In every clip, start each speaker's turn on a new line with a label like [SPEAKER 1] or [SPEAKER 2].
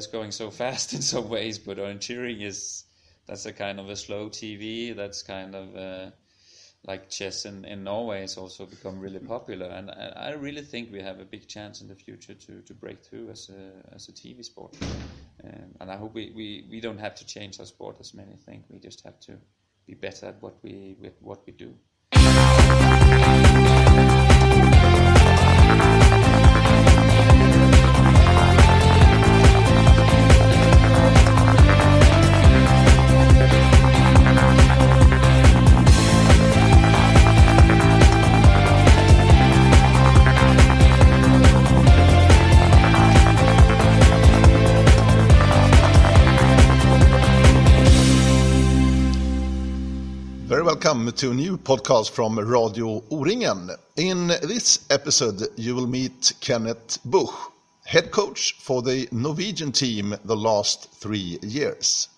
[SPEAKER 1] is going so fast in some ways, but on orienteering is that's a kind of a slow TV. That's kind of uh, like chess in, in Norway has also become really popular, and I, I, really think we have a big chance in the future to, to break through as a as a TV sport. Um, and I hope we, we, we don't have to change our sport as many think. We just have to be better at what we with what we do.
[SPEAKER 2] Welcome to a new podcast from Radio O-Ringen. In this episode, you will meet Kenneth Buch, head coach for the Norwegian team the last three years.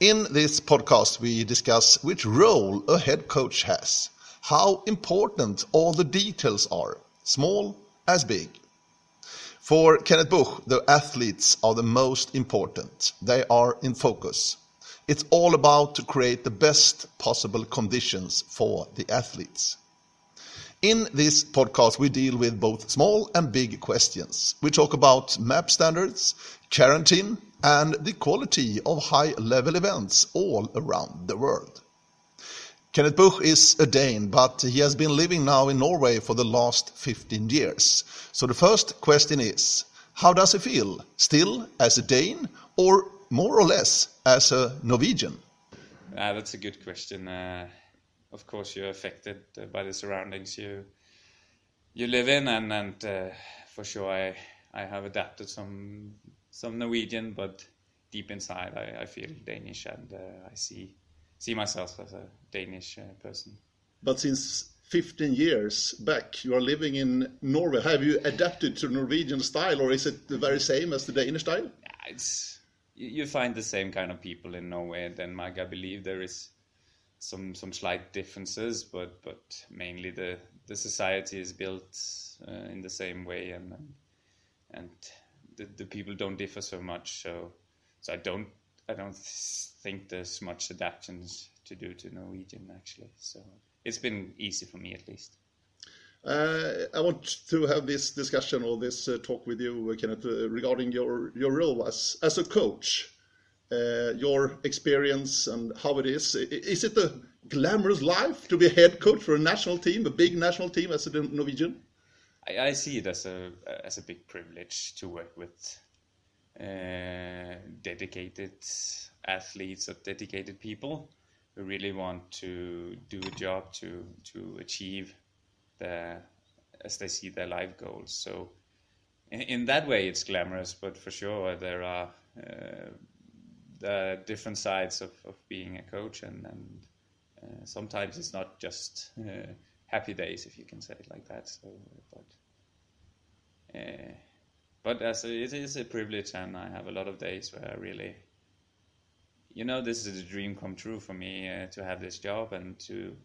[SPEAKER 2] In this podcast, we discuss which role a head coach has, how important all the details are, small as big. For Kenneth Buch, the athletes are the most important. They are in focus. It's all about to create the best possible conditions for the athletes. In this podcast, we deal with both small and big questions. We talk about MAP standards, quarantine, and the quality of high level events all around the world. Kenneth Buch is a Dane, but he has been living now in Norway for the last 15 years. So the first question is how does he feel? Still as a Dane or more or less as a Norwegian?
[SPEAKER 1] Uh, that's a good question. Uh, of course, you're affected uh, by the surroundings you you live in, and and uh, for sure, I I have adapted some some Norwegian, but deep inside, I, I feel Danish, and uh, I see see myself as a Danish uh, person.
[SPEAKER 2] But since 15 years back, you are living in Norway. Have you adapted to Norwegian style, or is it the very same as the Danish style?
[SPEAKER 1] Yeah, it's you find the same kind of people in Norway and Denmark. I believe there is some some slight differences, but but mainly the the society is built uh, in the same way, and and the the people don't differ so much. So so I don't I don't think there's much adaptations to do to Norwegian actually. So it's been easy for me at least.
[SPEAKER 2] Uh, I want to have this discussion or this uh, talk with you, Kenneth, uh, regarding your your role as as a coach, your experience and how it is. Is it a glamorous life to be a head coach for a national team, a big national team as a Norwegian?
[SPEAKER 1] I, I see it as a as a big privilege to work with uh, dedicated athletes or dedicated people who really want to do a job to to achieve their as they see their life goals. So in, in that way, it's glamorous, but for sure there are uh, the different sides of, of being a coach, and, and uh, sometimes it's not just uh, happy days, if you can say it like that. So, but uh, but as a, it is a privilege, and I have a lot of days where I really. You know, this is a dream come true for me uh, to have this job and to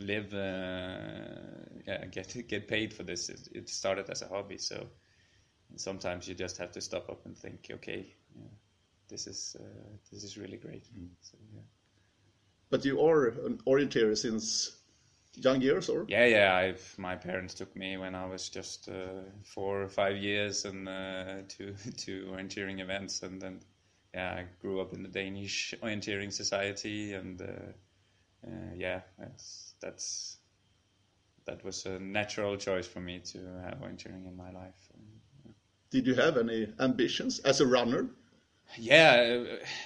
[SPEAKER 1] live, uh, yeah, get get paid for this. It, it, started as a hobby, so sometimes you just have to stop up and think, okay, yeah, this is uh, this is really great. Mm. So, yeah.
[SPEAKER 2] But you are an orienteer since young years, or?
[SPEAKER 1] Yeah, yeah. I've, my parents took me when I was just uh, four or five years and uh, to to orienteering events, and then yeah, I grew up in the Danish orienteering society, and uh, uh, yeah, that's that was a natural choice for me to have orienteering in my life.
[SPEAKER 2] Did you have any ambitions as a runner?
[SPEAKER 1] Yeah,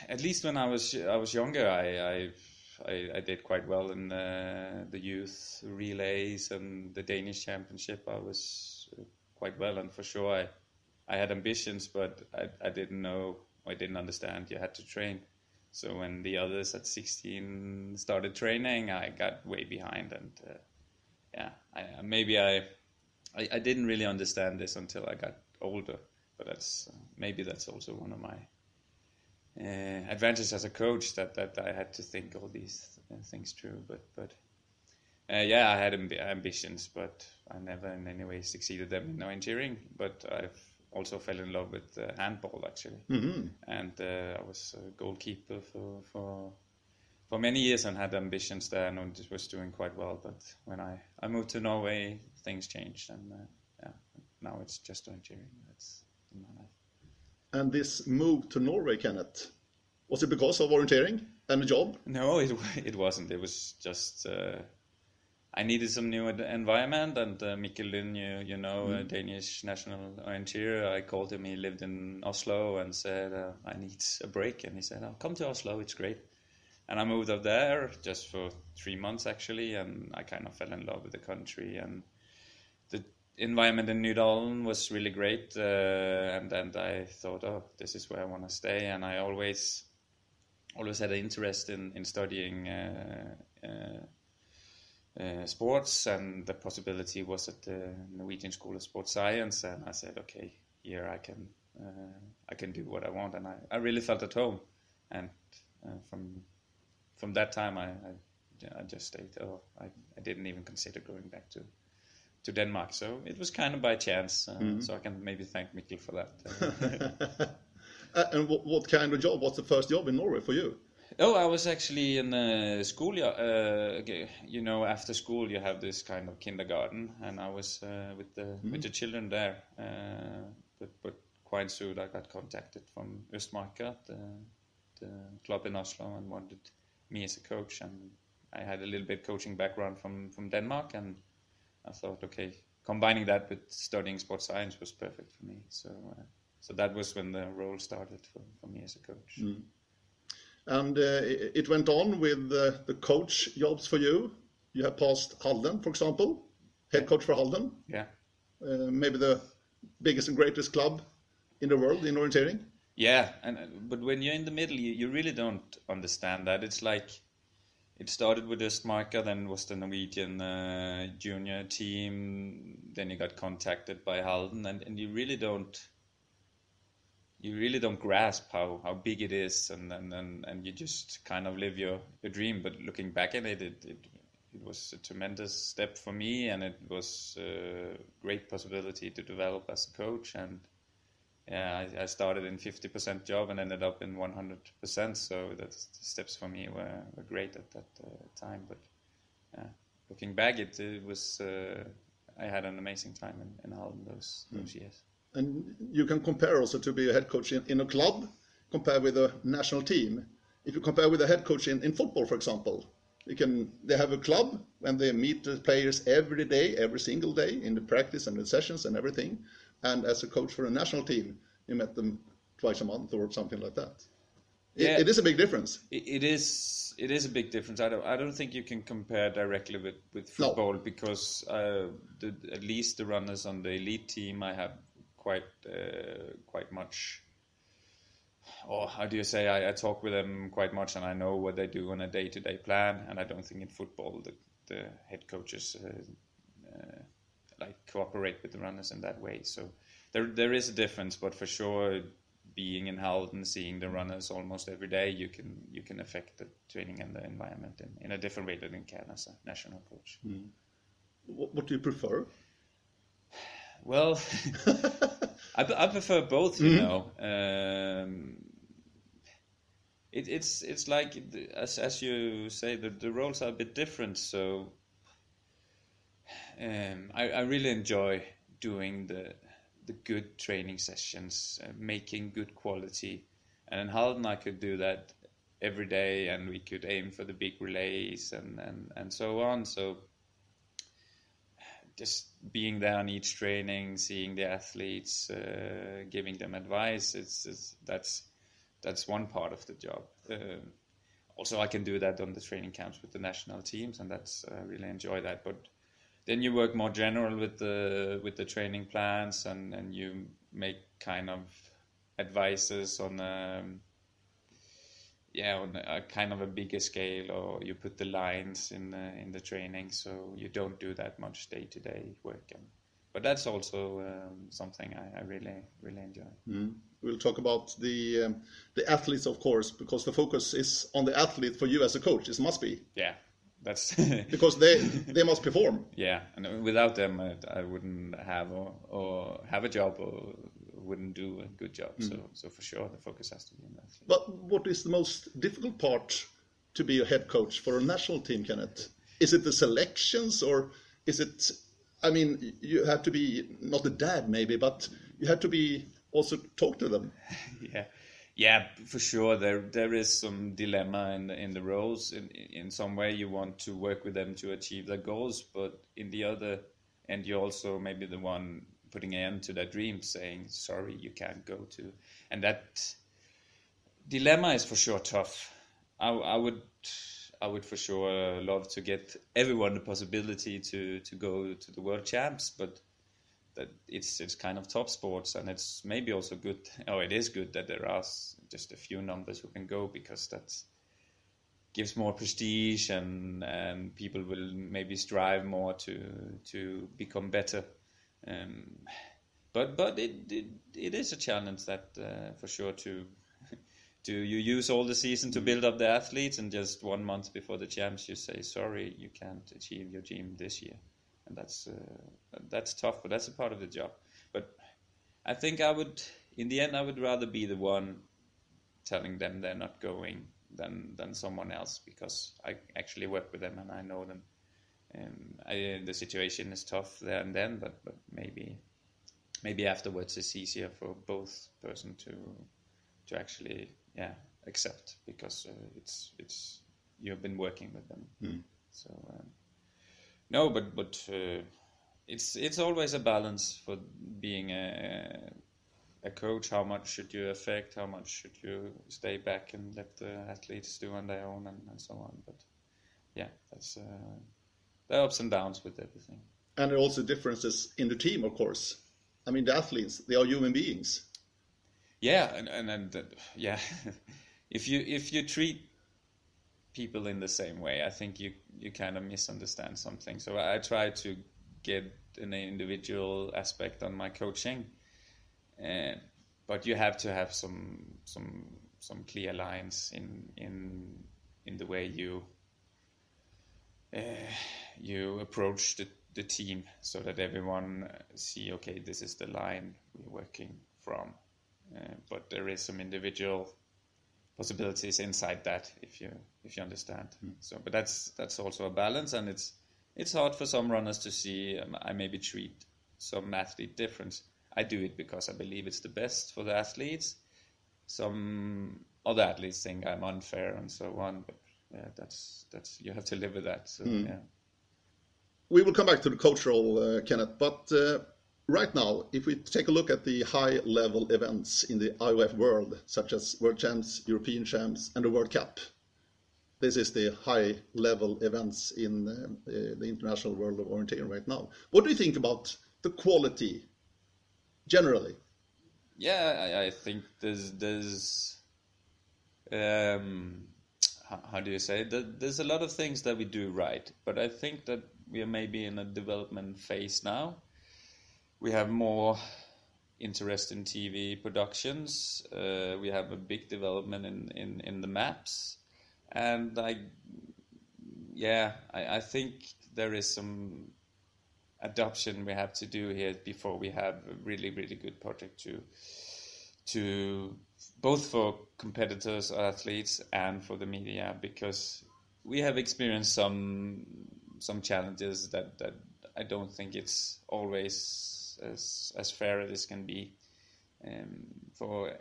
[SPEAKER 1] at least when I was I was younger, I I, I, I did quite well in the, the youth relays and the Danish championship. I was quite well, and for sure I I had ambitions, but I I didn't know I didn't understand. You had to train. So when the others at 16 started training, I got way behind, and uh, yeah, I, maybe I, I, I didn't really understand this until I got older. But that's uh, maybe that's also one of my uh, advantages as a coach that that I had to think all these things through. But but uh, yeah, I had amb- ambitions, but I never in any way succeeded them in orienteering. But I've also fell in love with uh, handball actually,
[SPEAKER 2] Mhm.
[SPEAKER 1] and uh, I was a goalkeeper for for for many years and had ambitions there, and it was doing quite well. But when I I moved to Norway, things changed, and uh, yeah, now it's just orienteering. That's in my life.
[SPEAKER 2] And this move to Norway, Kenneth, was it because of volunteering and a job?
[SPEAKER 1] No, it it wasn't. It was just uh, I needed some new environment, and uh, Mikkel Lund, you, you know, a Danish national orienteer, I called him. He lived in Oslo, and said uh, I need a break, and he said, "Oh, come to Oslo. It's great." And I moved up there just for three months actually, and I kind of fell in love with the country and the environment in Nydalen was really great, uh, and and I thought, oh, this is where I want to stay, and I always always had an interest in in studying uh, sports, and the possibility was at the Norwegian School of Sports Science, and I said, okay, here I can uh, I can do what I want, and I, I really felt at home, and uh, from from that time I, I I just stayed. Oh, I, I didn't even consider going back to to Denmark, so it was kind of by chance. Uh, So I can maybe thank Mikkel for that. Uh,
[SPEAKER 2] and what, what kind of job was the first job in Norway for you?
[SPEAKER 1] Oh, I was actually in uh, school. Uh, you know, after school you have this kind of kindergarten, and I was uh, with the with the children there. Uh, but but quite soon I got contacted from Østmarka, the, the club in Oslo, and wanted me as a coach. And I had a little bit coaching background from from Denmark, and I thought, okay, combining that with studying sports science was perfect for me. So. Uh, so that was when the role started for, for me as a coach.
[SPEAKER 2] And uh, it went on with uh, the coach jobs for you. You have passed Halden, for example, head coach for Halden,
[SPEAKER 1] Yeah.
[SPEAKER 2] uh, maybe the biggest and greatest club in the world in orienteering.
[SPEAKER 1] Yeah, and but when you're in the middle, you, you really don't understand that. It's like it started with Østmarka, then was the Norwegian uh, junior team. Then you got contacted by Halden, and, and you really don't you really don't grasp how, how big it is, and, and, and, and you just kind of live your, your dream. But looking back at it, it, it, it was a tremendous step for me, and it was a great possibility to develop as a coach. And yeah, I, I started in 50% job and ended up in 100%. So that's, the steps for me were, were great at that uh, time. But yeah, looking back, it, it was uh, I had an amazing time in, in Halden those those years.
[SPEAKER 2] And you can compare also to be a head coach in, in a club, compare with a national team. If you compare with a head coach in, in football, for example, you can they have a club and they meet the players every day, every single day in the practice and the sessions and everything. And as a coach for a national team, you met them twice a month or something like that. It-
[SPEAKER 1] Yeah.
[SPEAKER 2] it is a big difference.
[SPEAKER 1] It, is it is a big difference. I don't I don't think you can compare directly with with
[SPEAKER 2] No.
[SPEAKER 1] football because uh, the, at least the runners on the elite team I have quite uh, quite much. Or how do you say? I, I talk with them quite much, and I know what they do on a day to day plan. And I don't think in football the the head coaches uh, uh, like cooperate with the runners in that way. So there there is a difference, but for sure, being in Halden, seeing the runners almost every day, you can you can affect the training and the environment in, in a different way than as a national coach.
[SPEAKER 2] What, what do you prefer?
[SPEAKER 1] Well, I, I prefer both, you know. Um, it, it's it's like the- as as you say, the the roles are a bit different. So um, I I really enjoy doing the the good training sessions, uh, making good quality, and in Halden I could do that every day, and we could aim for the big relays and and and so on. So just being there on each training, seeing the athletes, uh, giving them advice, it's, it's that's that's one part of the job. Um, also, I can do that on the training camps with the national teams, and that's I really enjoy that. But then you work more general with the with the training plans, and and you make kind of advices on. Um, yeah, on a kind of a bigger scale, or you put the lines in the, in the training, so you don't do that much day to day work. And, but that's also um, something I, I really really enjoy.
[SPEAKER 2] We'll talk about the um, the athletes, of course, because the focus is on the athlete for you as a coach. It must be
[SPEAKER 1] Yeah, that's
[SPEAKER 2] because they they must perform.
[SPEAKER 1] yeah. And without them, I, I wouldn't have or, or have a job or wouldn't do a good job. Mm. So, so for sure, the focus has to be on that.
[SPEAKER 2] But what is the most difficult part to be a head coach for a national team, Kenneth? Is it the selections, or is it? I mean, you have to be not a dad, maybe, but you have to be also talk to them.
[SPEAKER 1] yeah. Yeah, for sure. There there is some dilemma in the, in the roles. In in some way, you want to work with them to achieve their goals, but in the other, and you also maybe the one putting an end to their dreams, saying sorry, you can't go to, and that dilemma is for sure tough. I I would I would for sure love to get everyone the possibility to to go to the world champs, but that it's it's kind of top sports, and it's maybe also good. Oh, it is good that there are just a few numbers who can go because that gives more prestige, and and people will maybe strive more to to become better. Um, but but it, it it is a challenge that uh, for sure to do you use all the season to build up the athletes and just one month before the champs you say sorry you can't achieve your dream this year and that's uh, that's tough, but that's a part of the job. But I think I would, in the end, I would rather be the one telling them they're not going than than someone else because I actually work with them and I know them. And I, the situation is tough there and then, but but maybe maybe afterwards it's easier for both person to to actually yeah accept because uh, it's it's you've been working with them. Mm. So. Um, no, but but uh, it's it's always a balance for being a a coach. How much should you affect? How much should you stay back and let the athletes do on their own and, and so on? But yeah, that's uh, there are ups and downs with everything.
[SPEAKER 2] And there are also differences in the team, of course. I mean, the athletes they are human beings.
[SPEAKER 1] Yeah, and and, and uh, yeah, if you if you treat people in the same way. I think you you kind of misunderstand something. So I try to get an individual aspect on my coaching, uh, but you have to have some some some clear lines in in in the way you you approach the the team so that everyone see okay this is the line we're working from. Uh, but there is some individual possibilities inside that if you if you understand. Mm. so but that's that's also a balance and it's it's hard for some runners to see um, i maybe treat some athlete difference i do it because i believe it's the best for the athletes. Some other athletes think i'm unfair and so on but yeah that's that's you have to live with that so mm. yeah
[SPEAKER 2] we will come back to the cultural uh, kenneth but uh, Right now, if we take a look at the high-level events in the IOF world, such as World Champs, European Champs, and the World Cup, this is the high-level events in uh, the international world of orienteering right now. What do you think about the quality generally?
[SPEAKER 1] Yeah, I, I think there's there's um, how, do you say? That There's a lot of things that we do right, but I think that we are maybe in a development phase now. We have more interest in TV productions. Uh, we have a big development in, in, in the maps, and I, yeah, I, I think there is some adoption we have to do here before we have a really really good project to to both for competitors athletes and for the media because we have experienced some some challenges that that I don't think it's always as as fair as can be. Um, for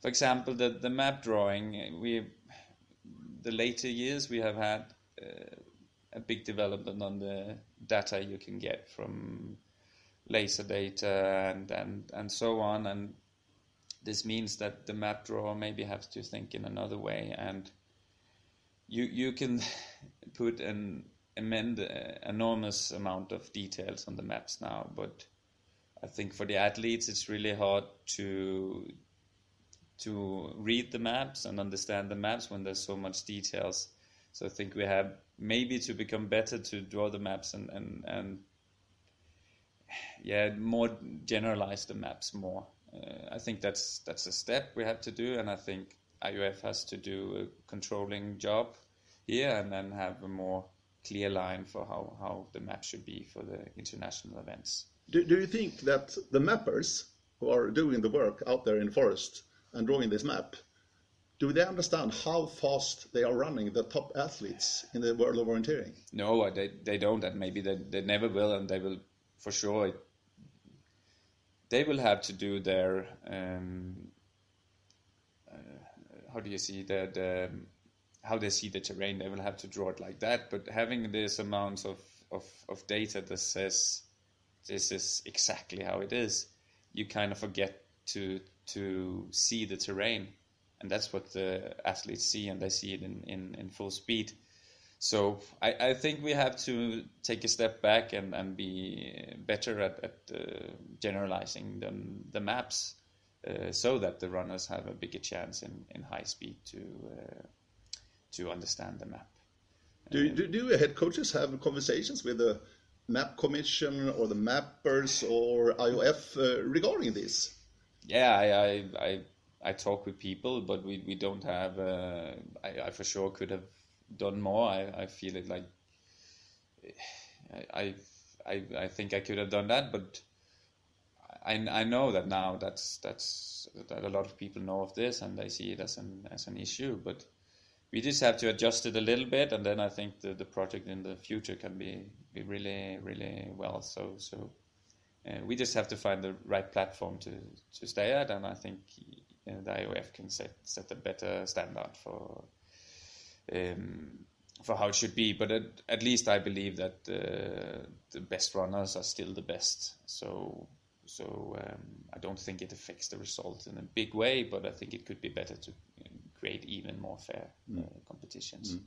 [SPEAKER 1] for example, the the map drawing we the later years we have had uh, a big development on the data you can get from laser data and and and so on and this means that the map drawer maybe has to think in another way and you you can put an amend enormous amount of details on the maps now, but I think for the athletes it's really hard to to read the maps and understand the maps when there's so much details. So I think we have maybe to become better to draw the maps and and, and yeah more generalize the maps more. Uh, I think that's that's a step we have to do, and I think IOF has to do a controlling job here and then have a more clear line for how, how the map should be for the international events.
[SPEAKER 2] Do, do you think that the mappers who are doing the work out there in the forest and drawing this map, do they understand how fast they are running the top athletes in the world of orienteering?
[SPEAKER 1] No, they they don't, and maybe they, they never will, and they will for sure. They will have to do their um, uh, how do you see the, the how they see the terrain. They will have to draw it like that. But having this amount of, of, of data that says this is exactly how it is, you kind of forget to to see the terrain and that's what the athletes see, and they see it in, in, in full speed. So I, I think we have to take a step back and, and be better at, at uh, generalizing the, the maps uh, so that the runners have a bigger chance in, in high speed to uh, to understand the map.
[SPEAKER 2] Do, do, do head coaches have conversations with the map commission or the mappers or IOF uh, regarding this?
[SPEAKER 1] Yeah, I, I, I I talk with people, but we, we don't have. Uh, I, I for sure could have done more. I, I feel it like I, I I think I could have done that, but I, I know that now that's that's that a lot of people know of this and they see it as an as an issue, but we just have to adjust it a little bit, and then I think the, the project in the future can be be really really well. So so. Uh, we just have to find the right platform to, to stay at, and I think the IOF can set set a better standard for um, for how it should be. But at, at least I believe that uh, the best runners are still the best. So so um, I don't think it affects the result in a big way, but I think it could be better to create even more fair mm. uh, competitions. Mm.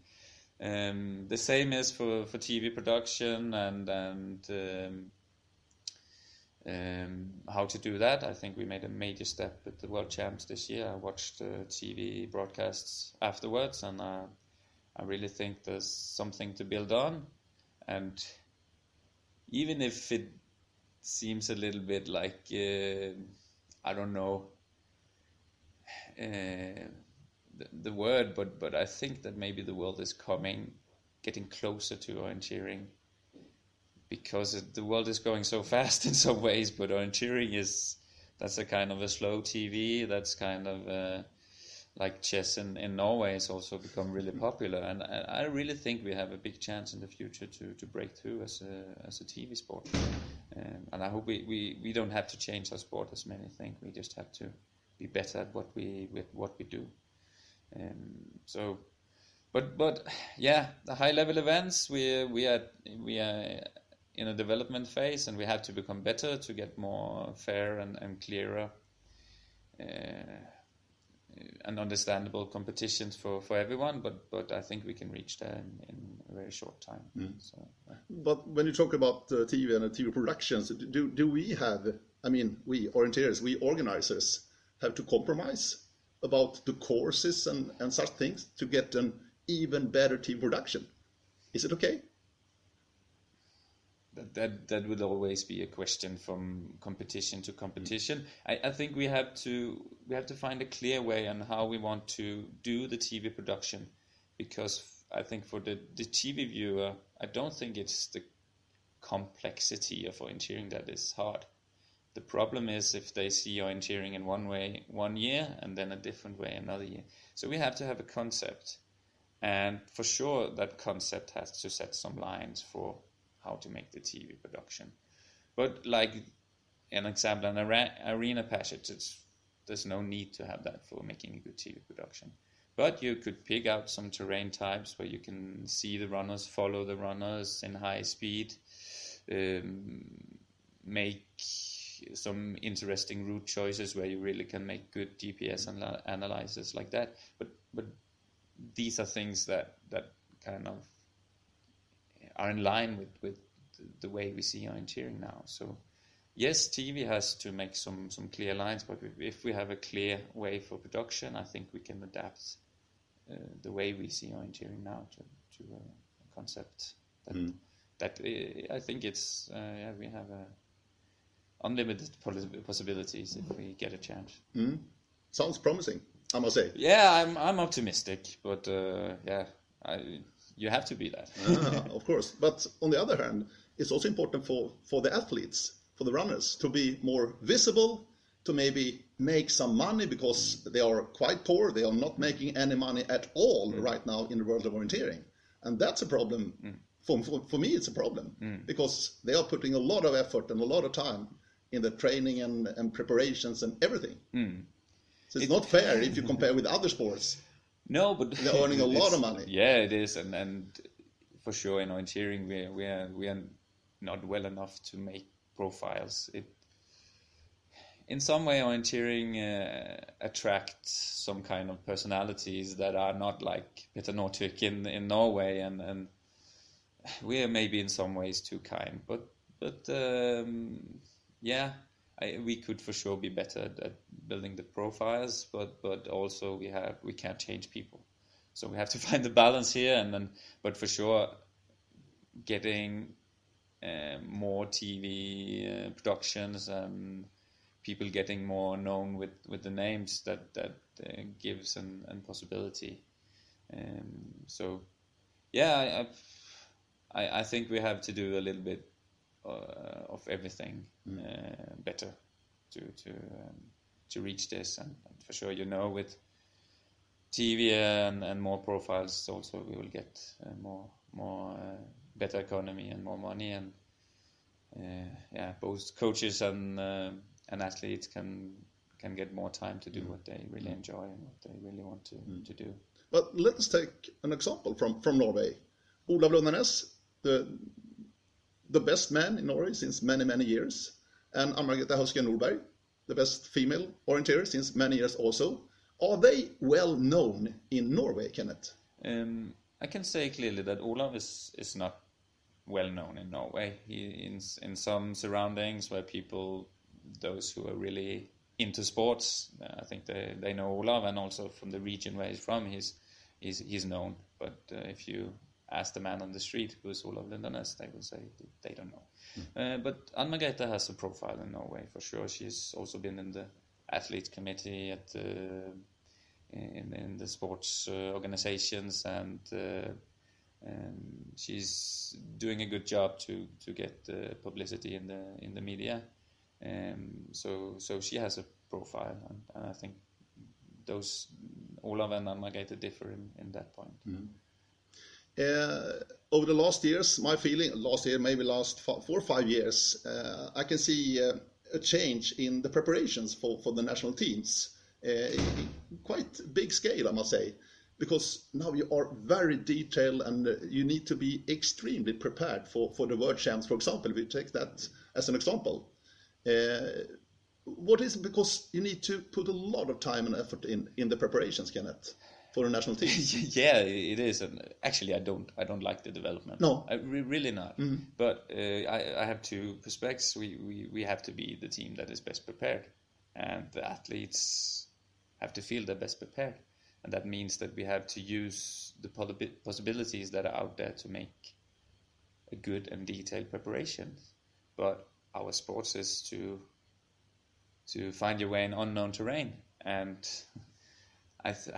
[SPEAKER 1] Um, the same is for, for TV production and and um, um, how to do that. I think we made a major step with the World Champs this year. I watched the TV broadcasts afterwards, and uh, I really think there's something to build on. And even if it seems a little bit like uh, I don't know uh, the, the word, but but I think that maybe the world is coming, getting closer to orienteering because the world is going so fast in some ways. But orienteering is that's a kind of a slow TV. That's kind of like chess in, in Norway has also become really popular, and I really think we have a big chance in the future to, to break through as a as a TV sport. Um, and I hope we, we, we don't have to change our sport as many think. We just have to be better at what we with what we do. Um, so, but but yeah, the high level events we we are we are in a development phase, and we have to become better to get more fair and, and clearer uh, and understandable competitions for, for everyone. But but I think we can reach there in, in a very short time. Mm. So,
[SPEAKER 2] yeah. But when you talk about uh, TV and TV productions, do do we have? I mean, we orienteers, we organizers, have to compromise about the courses and, and such things to get an even better TV production. Is it okay?
[SPEAKER 1] That, that that would always be a question from competition to competition. I, I think we have to we have to find a clear way on how we want to do the TV production, because I think for the, the TV viewer, I don't think it's the complexity of orienteering that is hard. The problem is if they see orienteering in one way one year and then a different way another year. So we have to have a concept, and for sure that concept has to set some lines for how to make the TV production. But like an example, an arena passage, it's, there's no need to have that for making a good TV production. But you could pick out some terrain types where you can see the runners, follow the runners in high speed, um, make some interesting route choices where you really can make good GPS analysis like that. But but these are things that that kind of are in line with, with the way we see orienteering now. So yes, TV has to make some, some clear lines, but if we have a clear way for production, I think we can adapt uh, the way we see orienteering now to, to a concept that, mm. that uh, I think it's, uh, yeah, we have a unlimited possibilities if we get a chance.
[SPEAKER 2] Mm. Sounds promising, I must say.
[SPEAKER 1] Yeah, I'm, I'm optimistic, but uh, yeah, I, you have to be that.
[SPEAKER 2] ah, of course. But on the other hand, it's also important for, for the athletes, for the runners, to be more visible to maybe make some money because they are quite poor. They are not making any money at all
[SPEAKER 1] Mm.
[SPEAKER 2] right now in the world of orienteering, and that's a problem. For, for, for me, it's a problem
[SPEAKER 1] Mm.
[SPEAKER 2] because they are putting a lot of effort and a lot of time in the training and, and preparations and everything.
[SPEAKER 1] Mm.
[SPEAKER 2] So it's not fair if you compare with other sports.
[SPEAKER 1] No, but
[SPEAKER 2] They're earning a lot of money.
[SPEAKER 1] Yeah, it is, and and for sure you know, in orienteering we we are we are not well enough to make profiles. It in some way orienteering uh, attracts some kind of personalities that are not like Peter Northug in in Norway, and and we are maybe in some ways too kind, but but um, yeah. I, we could for sure be better at, building the profiles, but but also we have we can't change people, so we have to find the balance here, and then but for sure, getting uh, more TV uh, productions and people getting more known with, with the names that that uh, gives an, an possibility. Um, so yeah, I, I I think we have to do a little bit of everything uh, better to to um, to reach this, and, and for sure, you know, with TV and, and more profiles, also we will get uh, more more uh, better economy and more money, and uh, yeah, both coaches and uh, and athletes can can get more time to do what they really enjoy and what they really want to, to do.
[SPEAKER 2] But let's take an example from, from Norway. Olav Lundanes, the the best man in Norway since many, many years, and Ann-Margrethe Hausken Nordberg, the best female orienteer since many years also. Are they well known in Norway, Kenneth?
[SPEAKER 1] Um, I can say clearly that Olav is, is not well known in Norway. He in in some surroundings where people, those who are really into sports, I think they, they know Olav, and also from the region where he's from, he's he's, he's known. But uh, if you ask the man on the street who is Olav Lundanes, they will say they don't know. Uh, but Ann Margrethe has a profile in Norway for sure. She's also been in the athletes committee at the in, in the sports uh, organizations and uh, um, she's doing a good job to to get uh, publicity in the in the media um, so so she has a profile and, and I think those Olav and Anna-Margrethe differ in, in that point
[SPEAKER 2] Uh, over the last years, my feeling, last year, maybe last four or five years, uh, I can see uh, a change in the preparations for, the national teams. Uh, quite big scale, I must say, because now you are very detailed and uh, you need to be extremely prepared for, the world champs, for example, if we take that as an example. Uh, what is it? Because you need to put a lot of time and effort in, in the preparations, Kenneth, for the national team.
[SPEAKER 1] yeah, it is. And actually, I don't. I don't like the development.
[SPEAKER 2] No.
[SPEAKER 1] I re- really not. But uh, I, I have two perspectives. We, we we have to be the team that is best prepared, and the athletes have to feel they're best prepared, and that means that we have to use the possibilities that are out there to make a good and detailed preparation. But our sports is to to find your way in unknown terrain, and I. Th-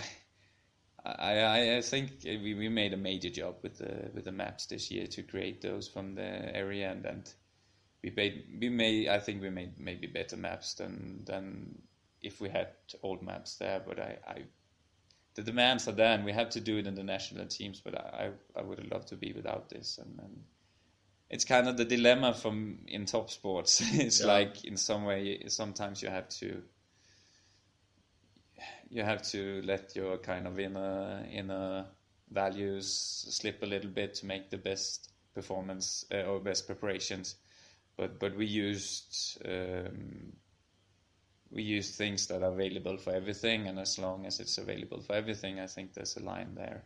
[SPEAKER 1] I, I, I think we, we made a major job with the with the maps this year to create those from the area and, and we made we made I think we made maybe better maps than than if we had old maps there but I, I the demands are there and we have to do it in the national teams but I, I would love to be without this and, and it's kind of the dilemma from in top sports it's
[SPEAKER 2] Yeah.
[SPEAKER 1] like in some way sometimes you have to you have to let your kind of inner inner values slip a little bit to make the best performance uh, or best preparations. But but we used um, we used things that are available for everything, and as long as it's available for everything, I think there's a line there.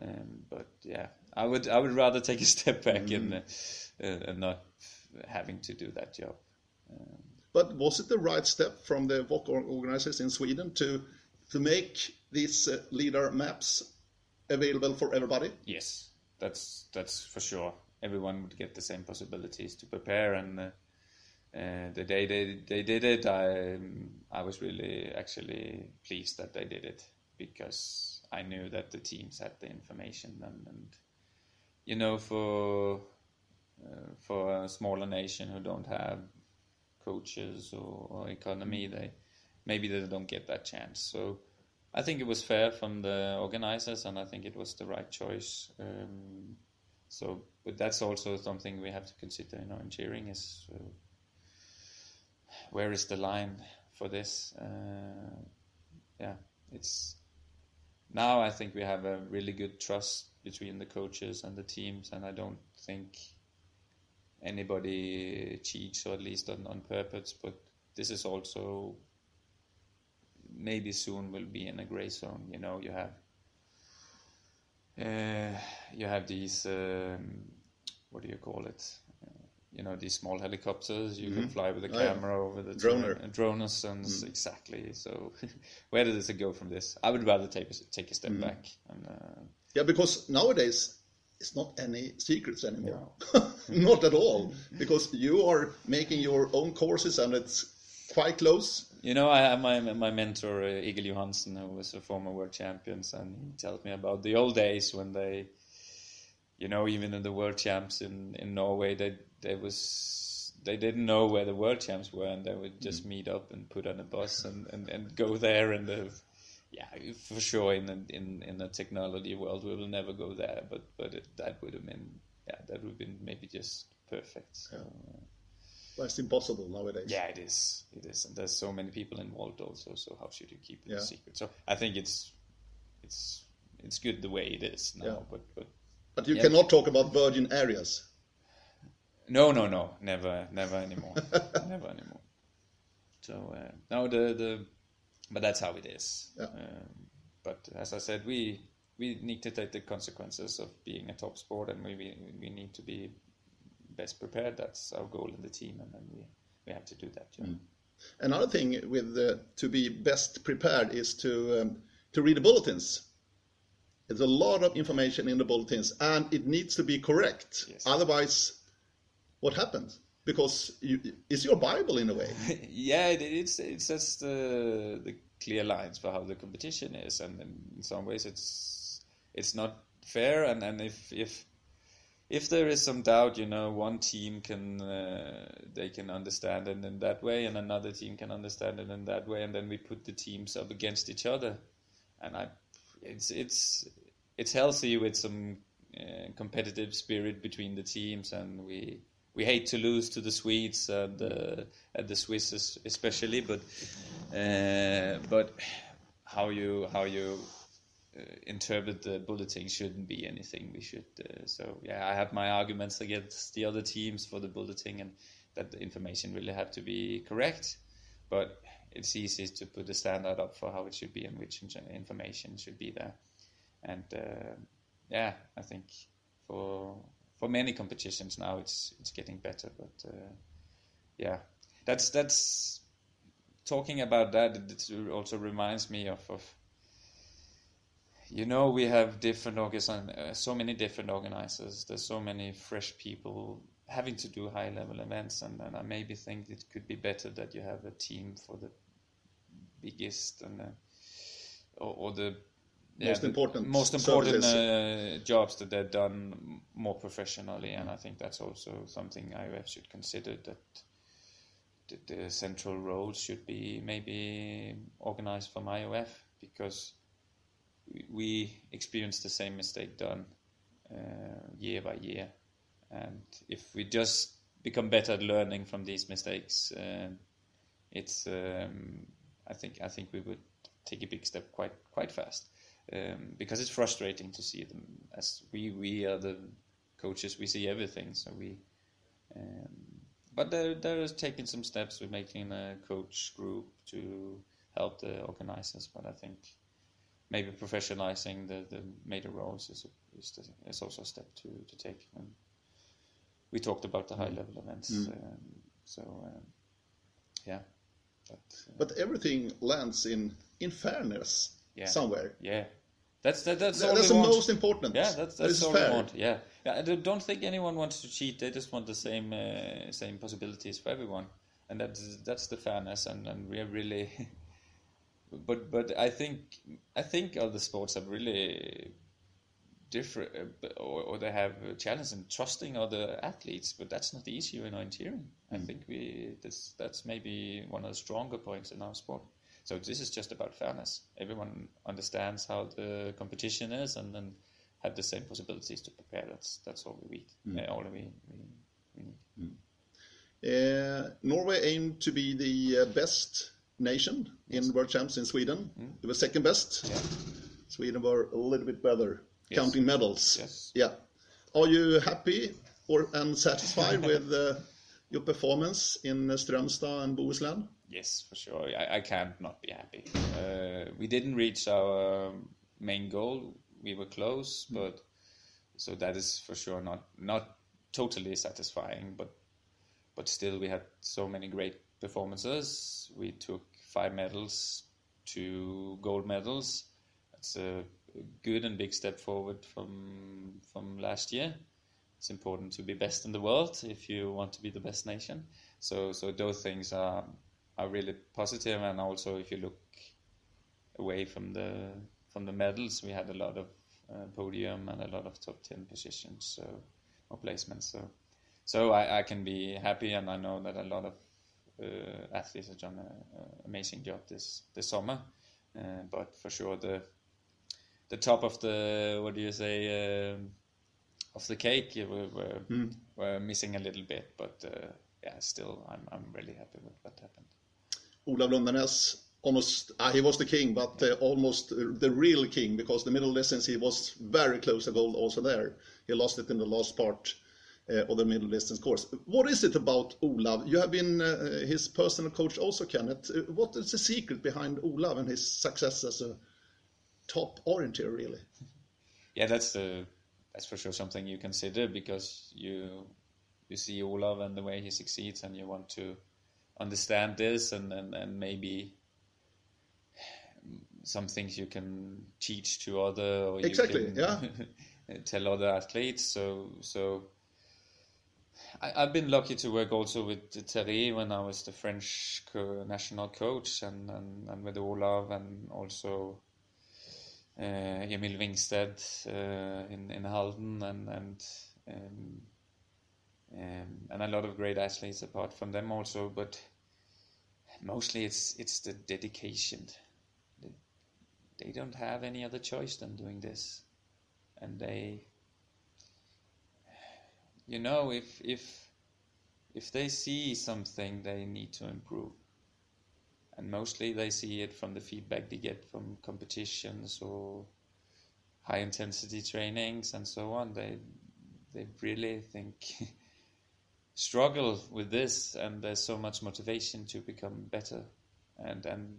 [SPEAKER 1] Um, but yeah, I would I would rather take a step back and uh, uh, and not having to do that job.
[SPEAKER 2] But was it the right step from the WOC or- organizers in Sweden to to make these uh, lidar maps available for everybody?
[SPEAKER 1] Yes, that's that's for sure. Everyone would get the same possibilities to prepare, and uh, uh, the day they they did it, I I was really actually pleased that they did it because I knew that the teams had the information, and, and you know for uh, for a smaller nation who don't have coaches or, or economy, they maybe they don't get that chance. So I think it was fair from the organizers, and I think it was the right choice. Um, so, but that's also something we have to consider, you know, in cheering is uh, where is the line for this? Uh, yeah, it's now I think we have a really good trust between the coaches and the teams, and I don't think anybody cheats or at least on, on purpose. But this is also maybe soon will be in a gray zone. You know, you have uh, you have these um, what do you call it? Uh, you know these small helicopters you mm-hmm. can fly with a camera oh, yeah. over the
[SPEAKER 2] droner
[SPEAKER 1] droners and mm. exactly so where does it go from this i would rather take a, take a step mm. back and, uh,
[SPEAKER 2] yeah because nowadays it's not any secrets anymore no. not at all because you are making your own courses and it's quite close
[SPEAKER 1] you know, I have my my mentor uh, Egil Johansen, who was a former world champions, and he tells me about the old days when they, you know, even in the world champs in, in Norway, they they was they didn't know where the world champs were, and they would just mm. meet up and put on a bus and, and, and go there. And the, yeah, for sure, in the, in in the technology world, we will never go there, but but it, that would have been yeah, that would have been maybe just perfect. So, yeah. uh,
[SPEAKER 2] well, it's impossible nowadays.
[SPEAKER 1] Yeah, it is. It is, and there's so many people involved also. So how should you keep it yeah. a secret? So I think it's it's it's good the way it is now. Yeah. But but
[SPEAKER 2] but you yeah. cannot talk about virgin areas.
[SPEAKER 1] No, no, no, never, never anymore, never anymore. So uh, no, the the, but that's how it is.
[SPEAKER 2] Yeah. Um,
[SPEAKER 1] but as I said, we we need to take the consequences of being a top sport, and we we, we need to be best prepared. That's our goal in the team, and then we, we have to do that. Yeah. Mm.
[SPEAKER 2] Another thing with the, to be best prepared is to um, to read the bulletins. There's a lot of information in the bulletins, and it needs to be correct. Yes. Otherwise, what happens? Because you, it's your Bible in a way.
[SPEAKER 1] yeah, it, it's it's just the the clear lines for how the competition is, and in some ways, it's it's not fair. And, and if if if there is some doubt, you know, one team can uh, they can understand it in that way, and another team can understand it in that way, and then we put the teams up against each other, and I, it's it's it's healthy with some uh, competitive spirit between the teams, and we we hate to lose to the Swedes and uh, and the Swiss especially, but uh, but how you how you uh, interpret the bulletin shouldn't be anything we should. Uh, so yeah, I have my arguments against the other teams for the bulletin and that the information really have to be correct. But it's easy to put a standard up for how it should be and which information should be there. And uh, yeah, I think for for many competitions now it's it's getting better. But uh, yeah, that's that's talking about that. It also reminds me of, of you know we have different uh, so many different organizers there's so many fresh people having to do high level events and, and i maybe think it could be better that you have a team for the biggest and uh, or, or, the
[SPEAKER 2] most important
[SPEAKER 1] most important uh, jobs that they've done more professionally and i think that's also something IOF should consider that the, central roles should be maybe organized from IOF because we experience the same mistake done uh, year by year. And if we just become better at learning from these mistakes, uh, it's um, I think I think we would take a big step quite quite fast um, because it's frustrating to see them as we we are the coaches we see everything so we um, but they're, they're taking some steps we're making a coach group to help the organizers but I think maybe professionalizing the, the major roles is, a, is, the, is, also a step to, to take. And we talked about the high level events, mm. um, so um, yeah.
[SPEAKER 2] But, uh, but, everything lands in in fairness
[SPEAKER 1] yeah.
[SPEAKER 2] somewhere.
[SPEAKER 1] Yeah, that's that, that's
[SPEAKER 2] that, that's the want. most important.
[SPEAKER 1] Yeah, that's that's all fair. we want. Yeah, yeah. I don't think anyone wants to cheat. They just want the same uh, same possibilities for everyone, and that's that's the fairness. And and we're really but but I think I think other sports have really different, uh, or, or, they have a challenge in trusting other athletes. But that's not the issue in orienteering. Mm. I think we that's that's maybe one of the stronger points in our sport. So this is just about fairness. Everyone understands how the competition is, and then have the same possibilities to prepare. That's that's all we need. Mm. Uh, all we, we, we need. Mm.
[SPEAKER 2] Uh, Norway aimed to be the uh, best nation yes. in World Champs in Sweden. Mm. It was second best. Yeah. Sweden were a little bit better yes. counting medals.
[SPEAKER 1] Yes.
[SPEAKER 2] Yeah. Are you happy or and satisfied with uh, your performance in Strömstad and Bohuslän?
[SPEAKER 1] Yes, for sure. I, I can't not be happy. Uh, we didn't reach our main goal. We were close, mm. but so that is for sure not not totally satisfying. But but still, we had so many great performances. We took five medals, two gold medals. That's a good and big step forward from from last year. It's important to be best in the world if you want to be the best nation. So so those things are are really positive. And also, if you look away from the from the medals, we had a lot of uh, podium and a lot of top ten positions, so or placements. So so I, I can be happy, and I know that a lot of uh, athletes have done an amazing job this this summer. Uh, but for sure, the the top of the what do you say uh, of the cake we're mm. were missing a little bit, but uh, yeah, still I'm I'm really happy with what happened.
[SPEAKER 2] Olav Lundanes almost uh, he was the king, but uh, almost the real king because the middle distance he was very close to gold also there. He lost it in the last part uh, of the middle distance course. What is it about Olav? You have been uh, his personal coach also, Kenneth. Uh, what is the secret behind Olav and his success as a top orienteer, really?
[SPEAKER 1] Yeah, that's the that's for sure something you consider because you you see Olav and the way he succeeds, and you want to understand this and, and, and maybe some things you can teach to other or
[SPEAKER 2] exactly
[SPEAKER 1] yeah. tell other athletes. So so I, have been lucky to work also with Terry when I was the French co- national coach and, and, and with Olav and also Emil Wingstedt uh, in, in Halden and, and um, um, and a lot of great athletes apart from them also. But mostly it's it's the dedication. They don't have any other choice than doing this, and they, you know, if if if they see something they need to improve, and mostly they see it from the feedback they get from competitions or high intensity trainings and so on. They they really think struggle with this, and there's so much motivation to become better. And and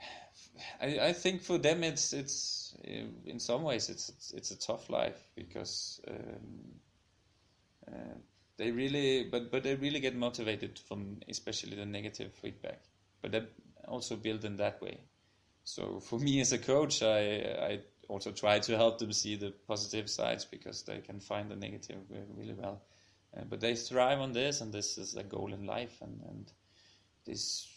[SPEAKER 1] I, I think for them it's it's in some ways it's it's, it's a tough life because um, uh, they really but but they really get motivated from especially the negative feedback. But they also build in that way. So for me as a coach, I I also try to help them see the positive sides because they can find the negative really well. Uh, but they thrive on this, and this is a goal in life. And, and this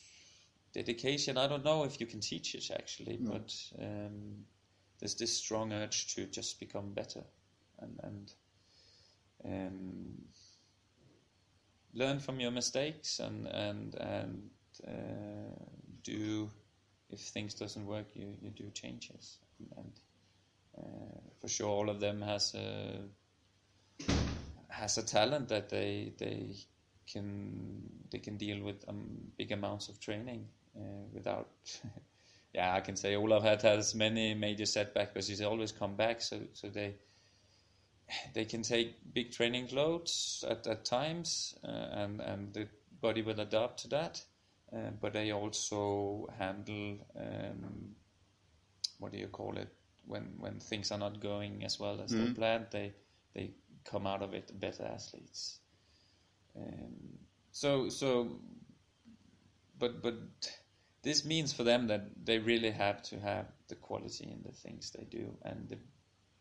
[SPEAKER 1] dedication, I don't know if you can teach it actually, no. but um, there's this strong urge to just become better and, and um, learn from your mistakes and and and uh, do if things doesn't work, you, you do changes. And uh, for sure, all of them has a has a talent that they they can they can deal with um, big amounts of training uh, without. yeah, I can say Olav had has many major setbacks, but he's always come back. So so they they can take big training loads at, at times, uh, and and the body will adapt to that. Uh, but they also handle um, what do you call it when when things are not going as well as mm. they planned. They they come out of it better athletes. Um, so so, but but this means for them that they really have to have the quality in the things they do, and the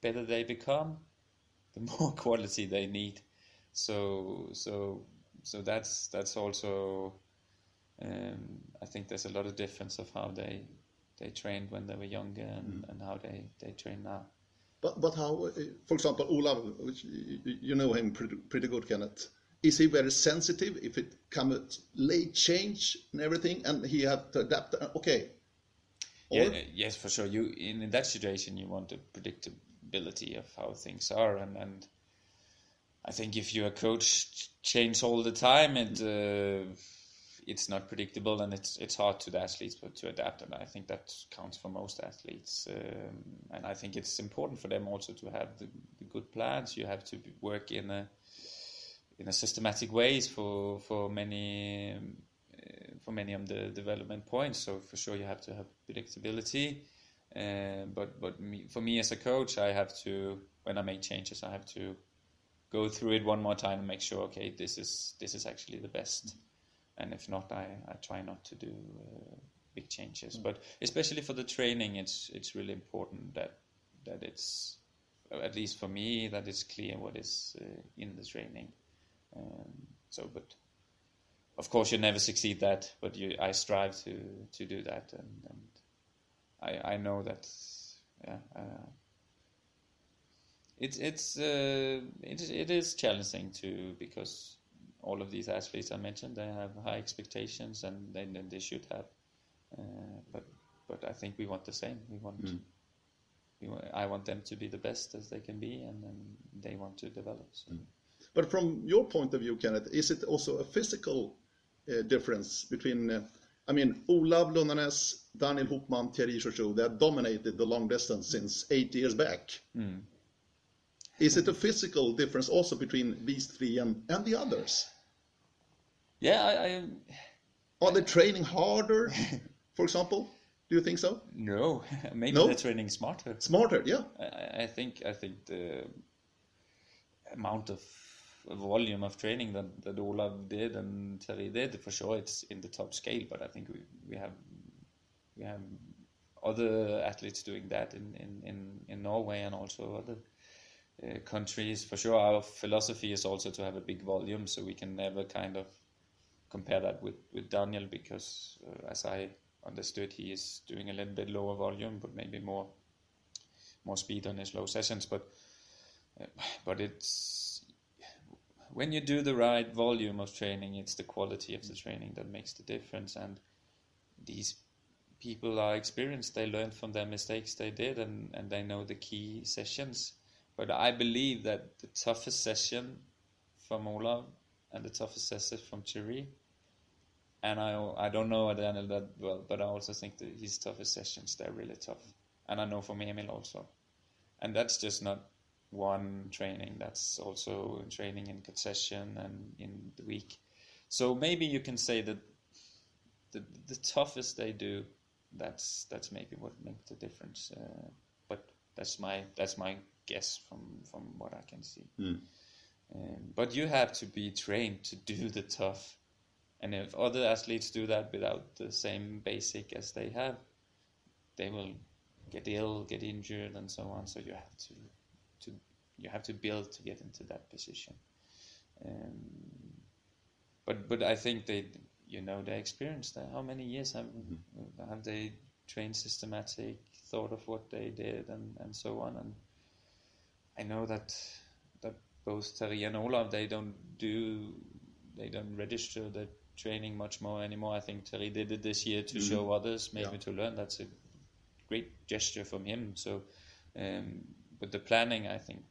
[SPEAKER 1] better they become, the more quality they need. So so so that's that's also. Um, I think there's a lot of difference of how they they trained when they were younger and, mm. and how they, they train now.
[SPEAKER 2] But but how? uh, For example, Olav, which you, you know him pretty, pretty good, Kenneth. Is he very sensitive if it comes late change and everything, and he have to adapt? uh, Okay.
[SPEAKER 1] Yeah,
[SPEAKER 2] Or-
[SPEAKER 1] uh, yes, for sure. You in, in that situation, you want the predictability of how things are, and and I think if you're a coach, ch- change all the time, it uh, it's not predictable, and it's it's hard to the athletes but to adapt, and I think that counts for most athletes, um, and I think it's important for them also to have the, the good plans. You have to work in a in a systematic ways for for many um, uh, for many of the development points. So for sure you have to have predictability. Uh, but but me, for me as a coach, I have to when I make changes, I have to go through it one more time and make sure okay this is this is actually the best. And if not, I, I try not to do uh, big changes. But especially for the training, it's it's really important that that it's at least for me that it's clear what is uh, in the training. Um, so, but of course, you never succeed that, but you, I strive to to do that, and, and I I know that yeah. Uh, it's it's uh, it is it is challenging to because all of these athletes I mentioned they have high expectations and they they should have, uh, but but I think we want the same. We want we want, I want them to be the best as they can be, and then they want to develop. So.
[SPEAKER 2] But from your point of view, Kenneth, is it also a physical uh, difference between, uh, I mean, Olav Lundanes, Daniel Hubmann, Thierry Gueorgiou, they have dominated the long distance since eight years back. Is it a physical difference also between these three and, and the others?
[SPEAKER 1] Yeah, I, I
[SPEAKER 2] Are they training harder, for example? Do you think so?
[SPEAKER 1] no maybe
[SPEAKER 2] No?
[SPEAKER 1] they're training smarter.
[SPEAKER 2] Smarter, yeah.
[SPEAKER 1] I, I think I think the amount of volume of training that, that Olav did and Terry did for sure it's in the top scale but I think we, we have we have other athletes doing that in, in, in, in Norway and also other uh, countries. For sure our philosophy is also to have a big volume so we can never kind of compare that with, with Daniel because uh, as I understood he is doing a little bit lower volume but maybe more more speed on his low sessions. But uh, but it's when you do the right volume of training it's the quality of the training that makes the difference. And these people are experienced. They learn from their mistakes they did and, and they know the key sessions but I believe that the toughest session from Olav and the toughest session from Thierry and I I don't know Daniel that well but I also think that his toughest sessions they're really tough. And I know from Emil also. And that's just not one training that's also training in concession and in the week. So maybe you can say that the, the toughest they do that's that's maybe what makes the difference uh, but that's my that's my guess from from what I can see um, but you have to be trained to do the tough and if other athletes do that without the same basic as they have they will get ill, get injured, and so on. So you have to, to you have to build to get into that position. Um, but but I think they, you know, they experienced that. How many years have have they trained systematic, thought of what they did, and and so on. And I know that that both Terry and Olav they don't do they don't register the training much more anymore. I think Terry did it this year to show others, maybe
[SPEAKER 2] Yeah.
[SPEAKER 1] to learn. That's a great gesture from him. So, um, but the planning, I think,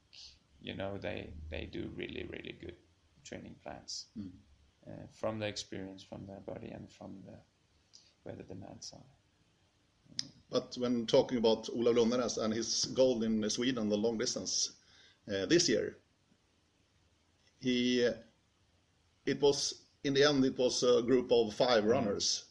[SPEAKER 1] you know, they they do really really good training plans uh, from the experience, from their body, and from the where the demands are.
[SPEAKER 2] But when talking about Olav Lundanes and his goal in Sweden, the long distance, uh, this year, he, it was in the end it was a group of five runners.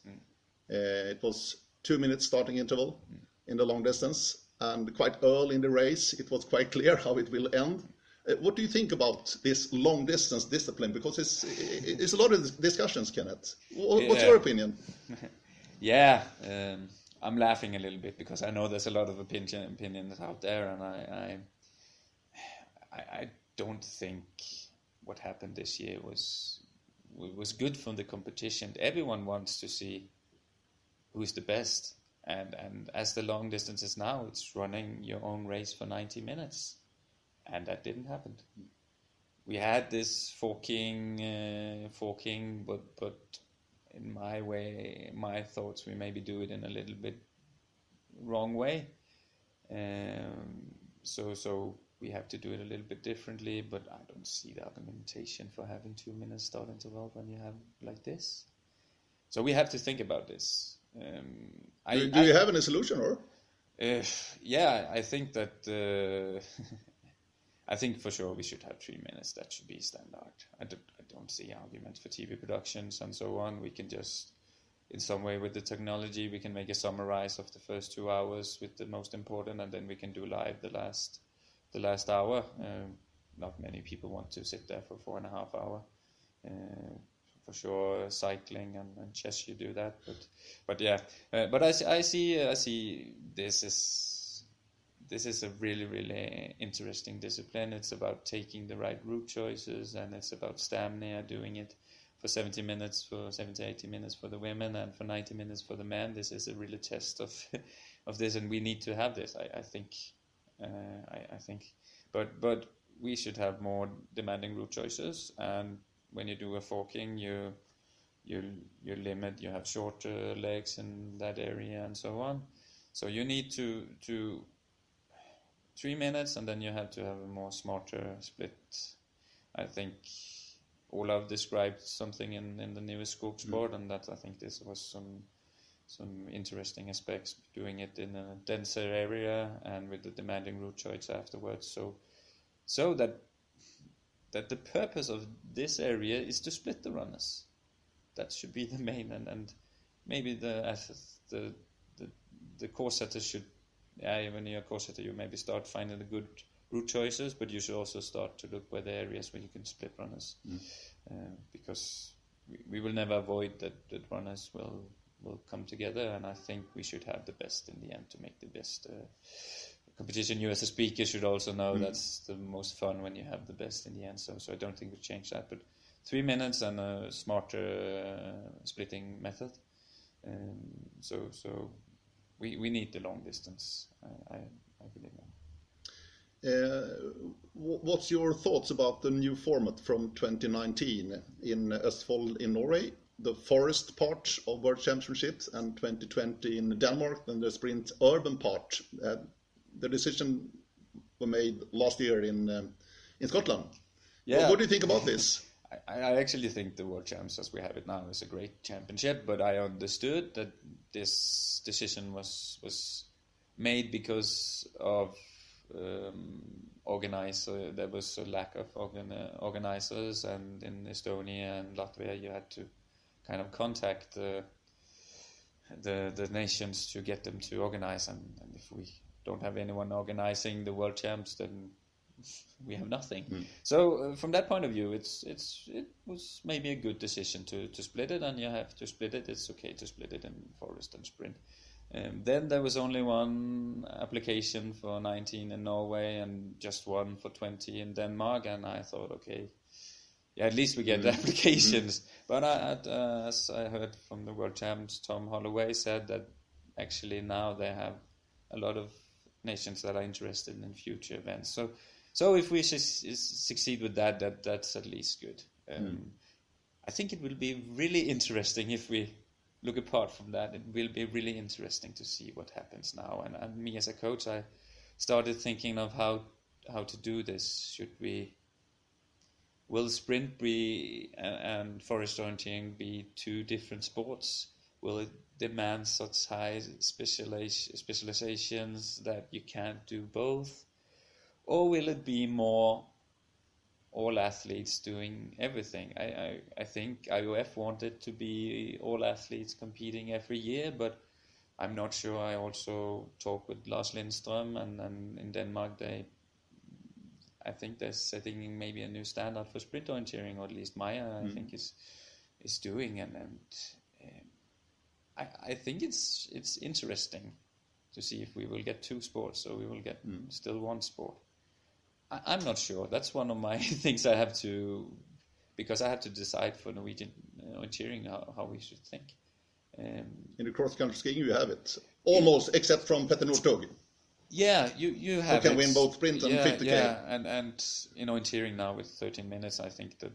[SPEAKER 2] Uh, it was two minutes starting interval in the long distance, and quite early in the race, it was quite clear how it will end. Uh, what do you think about this long distance discipline? Because it's it's a lot of discussions, Kenneth. What's
[SPEAKER 1] Yeah.
[SPEAKER 2] your opinion?
[SPEAKER 1] Yeah, um, I'm laughing a little bit because I know there's a lot of opinion opinions out there, and I I, I, don't think what happened this year was was good from the competition. Everyone wants to see who's the best, and and as the long distance is now, it's running your own race for 90 minutes, and that didn't happen. We had this forking, uh, forking, but but in my way, my thoughts, we maybe do it in a little bit wrong way. Um, so so we have to do it a little bit differently, but I don't see the argumentation for having two minutes start interval when you have like this. So we have to think about this. Um,
[SPEAKER 2] I, do, do I, you have any solution, or?
[SPEAKER 1] Uh, yeah, I think that uh, I think for sure we should have three minutes. That should be standard. I don't, I don't see arguments for TV productions and so on. We can just, in some way, with the technology, we can make a summarize of the first two hours with the most important, and then we can do live the last the last hour. Um, not many people want to sit there for four and a half hour. Uh, for sure, cycling and, and, chess you do that, but but yeah, uh, but I, I see I see this is this is a really really interesting discipline. It's about taking the right route choices, and it's about stamina, doing it for 70 minutes for 70 80 minutes for the women and for 90 minutes for the men this is a really test of of this and we need to have this i, I think uh, I, I, think, but but we should have more demanding route choices. And when you do a forking, you you you limit. You have shorter legs in that area and so on. So you need to to three minutes, and then you have to have a more smarter split. I think Olav described something in, in the newest Skogssport, mm. and that I think this was some some interesting aspects doing it in a denser area and with the demanding route choice afterwards. So, so that that the purpose of this area is to split the runners. That should be the main and, and maybe the the the the course setter should yeah when you're a course setter you maybe start finding the good route choices, but you should also start to look where the areas where you can split runners mm. uh, because we, we will never avoid that, that runners will will come together, and I think we should have the best in the end to make the best uh, competition. You as a speaker should also know mm. that's the most fun when you have the best in the end. So, so I don't think we change that, but three minutes and a smarter uh, splitting method. Um, so, so we we need the long distance. I I, I believe that.
[SPEAKER 2] Uh, what's your thoughts about the new format from 2019 in Østfold in Norway the forest part of World Championships and 2020 in Denmark, and the sprint urban part. Uh, the decision was made last year in um, in Scotland. Yeah. What, what, do you think about this?
[SPEAKER 1] I, I, actually think the World Champs as we have it now is a great championship, but I understood that this decision was was made because of um, organizer. There was a lack of organ, organizers, and in Estonia and Latvia, you had to kind of contact the the, the nations to get them to organize. And, and, if we don't have anyone organizing the world champs, then we have nothing. Mm. So uh, from that point of view, it's it's it was maybe a good decision to, to split it, and you have to split it. It's okay to split it in forest and sprint. Um, then there was only one application for 19 in Norway and just one for 20 in Denmark, and I thought, okay, yeah, at least we get mm. applications. But I, uh, as I heard from the world champs, Tom Hollowell said that actually now they have a lot of nations that are interested in future events. So, so if we su- succeed with that, that that's at least good. Um, mm. I think it will be really interesting if we look apart from that. It will be really interesting to see what happens now. And, and me as a coach, I started thinking of how how to do this. Should we will sprint be and forest orienteering be two different sports? Will it demand such high specializations that you can't do both? Or will it be more all athletes doing everything? I, I, I think IOF wanted to be all athletes competing every year, but I'm not sure. I also talked with Lars Lindstrøm, and, and in Denmark they I think they're setting maybe a new standard for sprint orienteering, or at least Maja. I mm-hmm. think is is doing, and, and um, I I think it's it's interesting to see if we will get two sports or we will get mm. still one sport. I, am not sure. That's one of my things I have to because I have to decide for Norwegian uh, orienteering how, how we should think.
[SPEAKER 2] Um, in the cross country skiing, you have it almost except from Petter Northug.
[SPEAKER 1] Yeah, you you have Who
[SPEAKER 2] can
[SPEAKER 1] it.
[SPEAKER 2] win both sprint and
[SPEAKER 1] yeah,
[SPEAKER 2] 50K.
[SPEAKER 1] Yeah, and and you know in tearing now with 13 minutes, I think that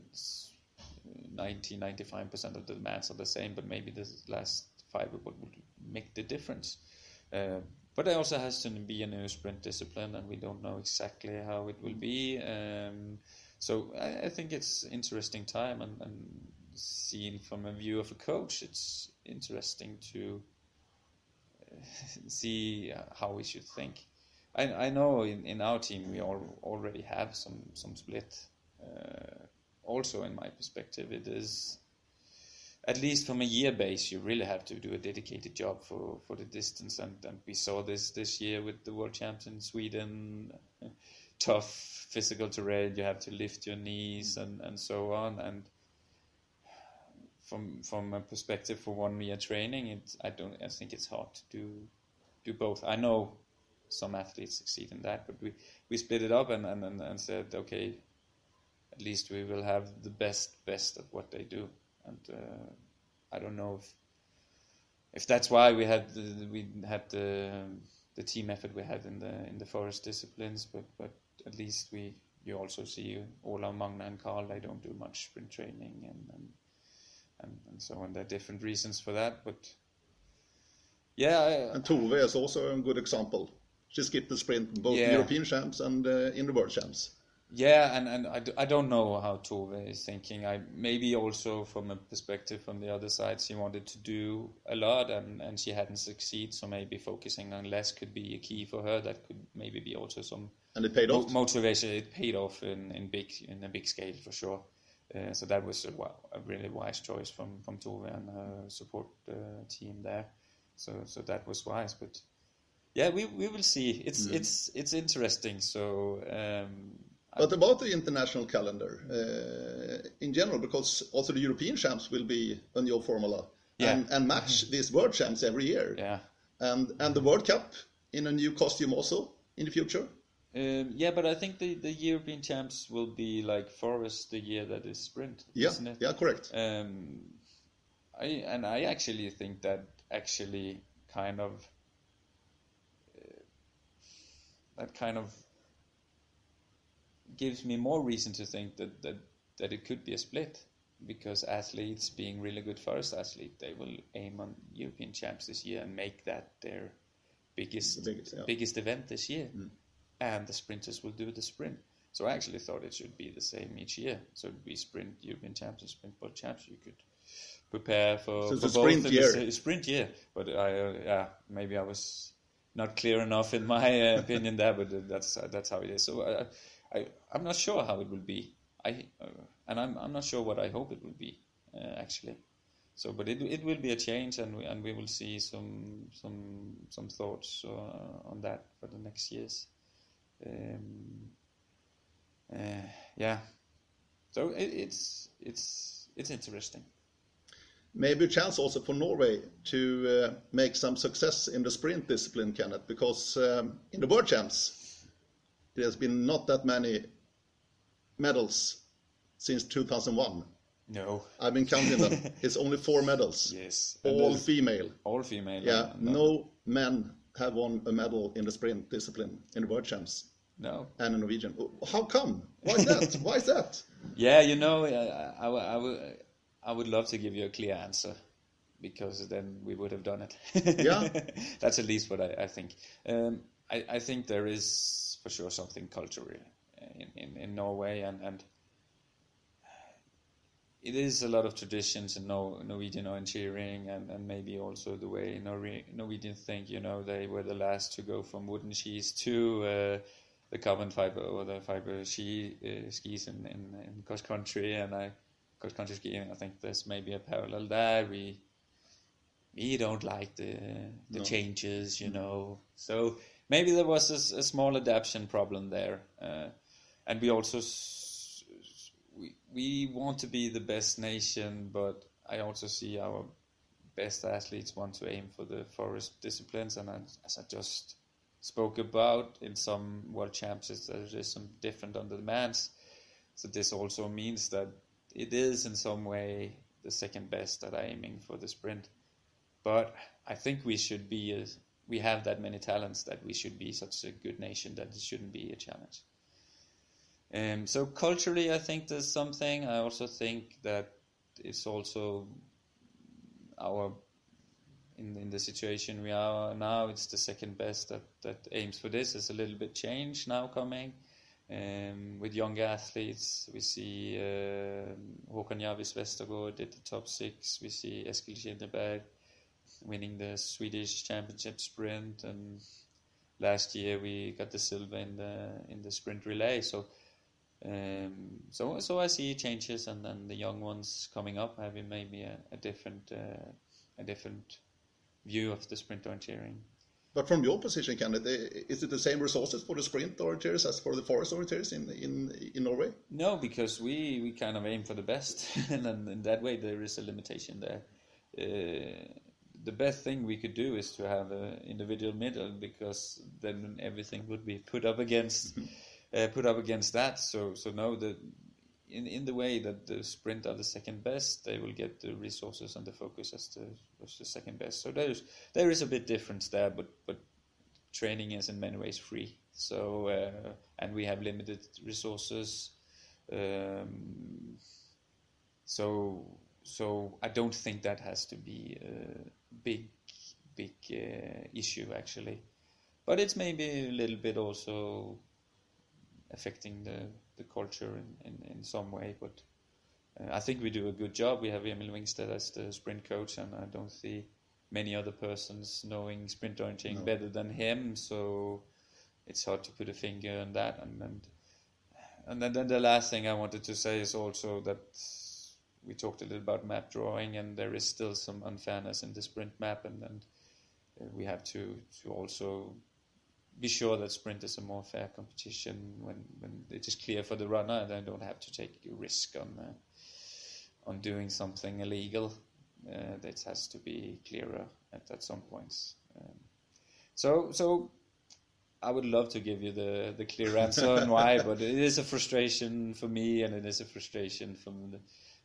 [SPEAKER 1] 90 95 percent of the demands are the same, but maybe the last five would, would make the difference. Uh, but it also has to be a new sprint discipline, and we don't know exactly how it will be. Um, so I, I think it's interesting time, and, and seen from a view of a coach, it's interesting to uh, see how we should think. I, I know in, in our team we all already have some some split. Uh, also, in my perspective, it is at least from a year base, you really have to do a dedicated job for, for the distance, and, and we saw this this year with the world champs in Sweden. Tough physical terrain, you have to lift your knees mm-hmm. and, and so on. And from from a perspective for one year training, it I don't I think it's hard to do do both. I know some athletes succeed in that, but we, we split it up and, and, and said, okay, at least we will have the best best at what they do and uh, I don't know if if that's why we had the, we had the the team effort we had in the in the forest disciplines, but but at least we you also see Ola, Magne, and Carl they don't do much sprint training and and and, and so on. There are different reasons for that, but yeah. I,
[SPEAKER 2] And Tove is also a good example. She skipped the sprint both
[SPEAKER 1] Yeah.
[SPEAKER 2] European champs and uh, in the world champs.
[SPEAKER 1] Yeah, and, and I, d- I don't know how Tove is thinking. I maybe also from a perspective from the other side, she wanted to do a lot and, and she hadn't succeeded. So maybe focusing on less could be a key for her. That could maybe be also some
[SPEAKER 2] And it paid off.
[SPEAKER 1] motivation. It paid off in, in big in a big scale for sure. Uh, so that was a, a really wise choice from from Tove and her support uh, team there. So so that was wise. But yeah, we, we will see. It's it's it's interesting. So. Um,
[SPEAKER 2] But about the international calendar uh, in general, because also the European champs will be a new formula
[SPEAKER 1] Yeah.
[SPEAKER 2] and, and match these world champs every year.
[SPEAKER 1] yeah.
[SPEAKER 2] And and the World Cup in a new costume also in the future.
[SPEAKER 1] Um, yeah, but I think the, the European champs will be like Forest the year that is sprint,
[SPEAKER 2] Yeah,
[SPEAKER 1] isn't it?
[SPEAKER 2] yeah, correct.
[SPEAKER 1] Um, I and I actually think that actually kind of uh, that kind of gives me more reason to think that that that it could be a split because athletes being really good first athlete they will aim on European champs this year and make that their biggest
[SPEAKER 2] The biggest, yeah.
[SPEAKER 1] biggest event this year and the sprinters will do the sprint so I actually thought it should be the same each year so it'd be sprint European champs and sprint world champs you could prepare for,
[SPEAKER 2] So
[SPEAKER 1] for both
[SPEAKER 2] sprint year.
[SPEAKER 1] sprint year but I uh, yeah maybe I was not clear enough in my uh, opinion there, but that's uh, that's how it is. So uh, I I'm not sure how it will be. I uh, and I'm I'm not sure what I hope it will be uh, actually. So, but it it will be a change, and we, and we will see some some some thoughts uh, on that for the next years. Um, uh, yeah. So it, it's it's it's interesting.
[SPEAKER 2] Maybe a chance also for Norway to uh, make some success in the sprint discipline, Kenneth, because um, in the world champs there's been not that many medals since 2001.
[SPEAKER 1] No.
[SPEAKER 2] I've been counting them. it's only four medals,
[SPEAKER 1] Yes.
[SPEAKER 2] All female.
[SPEAKER 1] all female.
[SPEAKER 2] Yeah,
[SPEAKER 1] and-
[SPEAKER 2] no men have won a medal in the sprint discipline in the world champs
[SPEAKER 1] No.
[SPEAKER 2] and a Norwegian. How come? Why is that? Why is that?
[SPEAKER 1] Yeah, you know, I, I, I, would, I would love to give you a clear answer because then we would have done it.
[SPEAKER 2] Yeah.
[SPEAKER 1] That's at least what I, I think. Um, I, I think there is for sure something cultural in, in, in Norway, and, and it is a lot of traditions in Nor- Norwegian orienteering, and, and maybe also the way Norwe- Norwegians think. You know, they were the last to go from wooden skis to uh, the carbon fiber or the fiber ski uh, skis in, in, in cross country, and I cross country skiing. I think there's maybe a parallel there. We we don't like the the
[SPEAKER 2] No.
[SPEAKER 1] changes, you know. So maybe there was a small adaptation problem there, uh, and we also we we want to be the best nation, but I also see our best athletes want to aim for the forest disciplines, and as, I just spoke about in some world championships, there is some different on the demands. So this also means that it is in some way the second best that I'm aiming for the sprint. But I think we should be a, we have that many talents that we should be such a good nation that it shouldn't be a challenge. Um, so culturally, I think there's something. I also think that it's also our in in the situation we are now. It's the second best that that aims for this. There's a little bit change now coming. Um, with younger athletes, we see uh, Håkon Jarvis Westergård did the top six. We see Eskil Kinneberg winning the Swedish Championship sprint, and last year we got the silver in the in the sprint relay. So, um, so so I see changes, and then the young ones coming up having maybe a, a different uh, a different view of the sprint orienteering.
[SPEAKER 2] But from your position, Kenneth, is it the same resources for the sprint orienteers as for the forest orienteers in in in Norway?
[SPEAKER 1] No, because we we kind of aim for the best, and then in that way there is a limitation there. Uh, the best thing we could do is to have an individual medal because then everything would be put up against uh, put up against that. So so no, the in in the way that the sprint are the second best, they will get the resources and the focus as the as the second best. So there's there is a bit difference there, but but training is in many ways free. So uh, and we have limited resources. Um, so so I don't think that has to be a big big uh, issue actually, but it's maybe a little bit also affecting the the culture in, in, in some way. But uh, I think we do a good job. We have Emil Wingstedt as the sprint coach, and I don't see many other persons knowing sprint orienteering no. better than him. So it's hard to put a finger on that. And and, and then, then the last thing I wanted to say is also that we talked a little about map drawing, and there is still some unfairness in the sprint map, and, and uh, we have to to also be sure that sprint is a more fair competition when, when it is clear for the runner, and I don't have to take a risk on uh, on doing something illegal. Uh, that has to be clearer at, at some points. Um, so so I would love to give you the, the clear answer on why, but it is a frustration for me and it is a frustration from the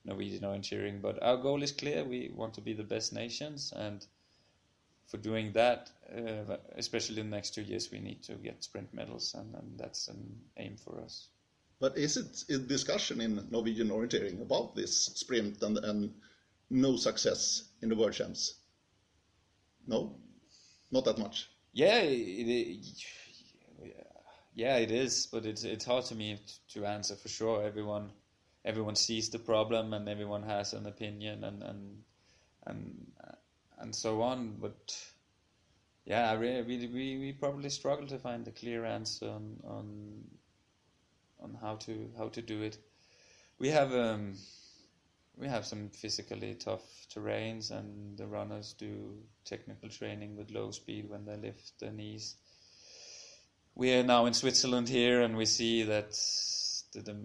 [SPEAKER 1] Norwegian orienteering. But our goal is clear. We want to be the best nations, and for doing that, uh, especially in the next two years, we need to get sprint medals, and, and that's an aim for us.
[SPEAKER 2] But is it a discussion in Norwegian orienteering about this sprint and, and no success in the World Champs? No, not that much.
[SPEAKER 1] Yeah, it, it, yeah, it is, but it's it's hard to me to answer for sure. Everyone everyone sees the problem and everyone has an opinion and and and and so on. But yeah, really, we, we, we probably struggle to find a clear answer on on on how to how to do it. We have um, we have some physically tough terrains, and the runners do technical training with low speed when they lift their knees. We are now in Switzerland here, and we see that the, the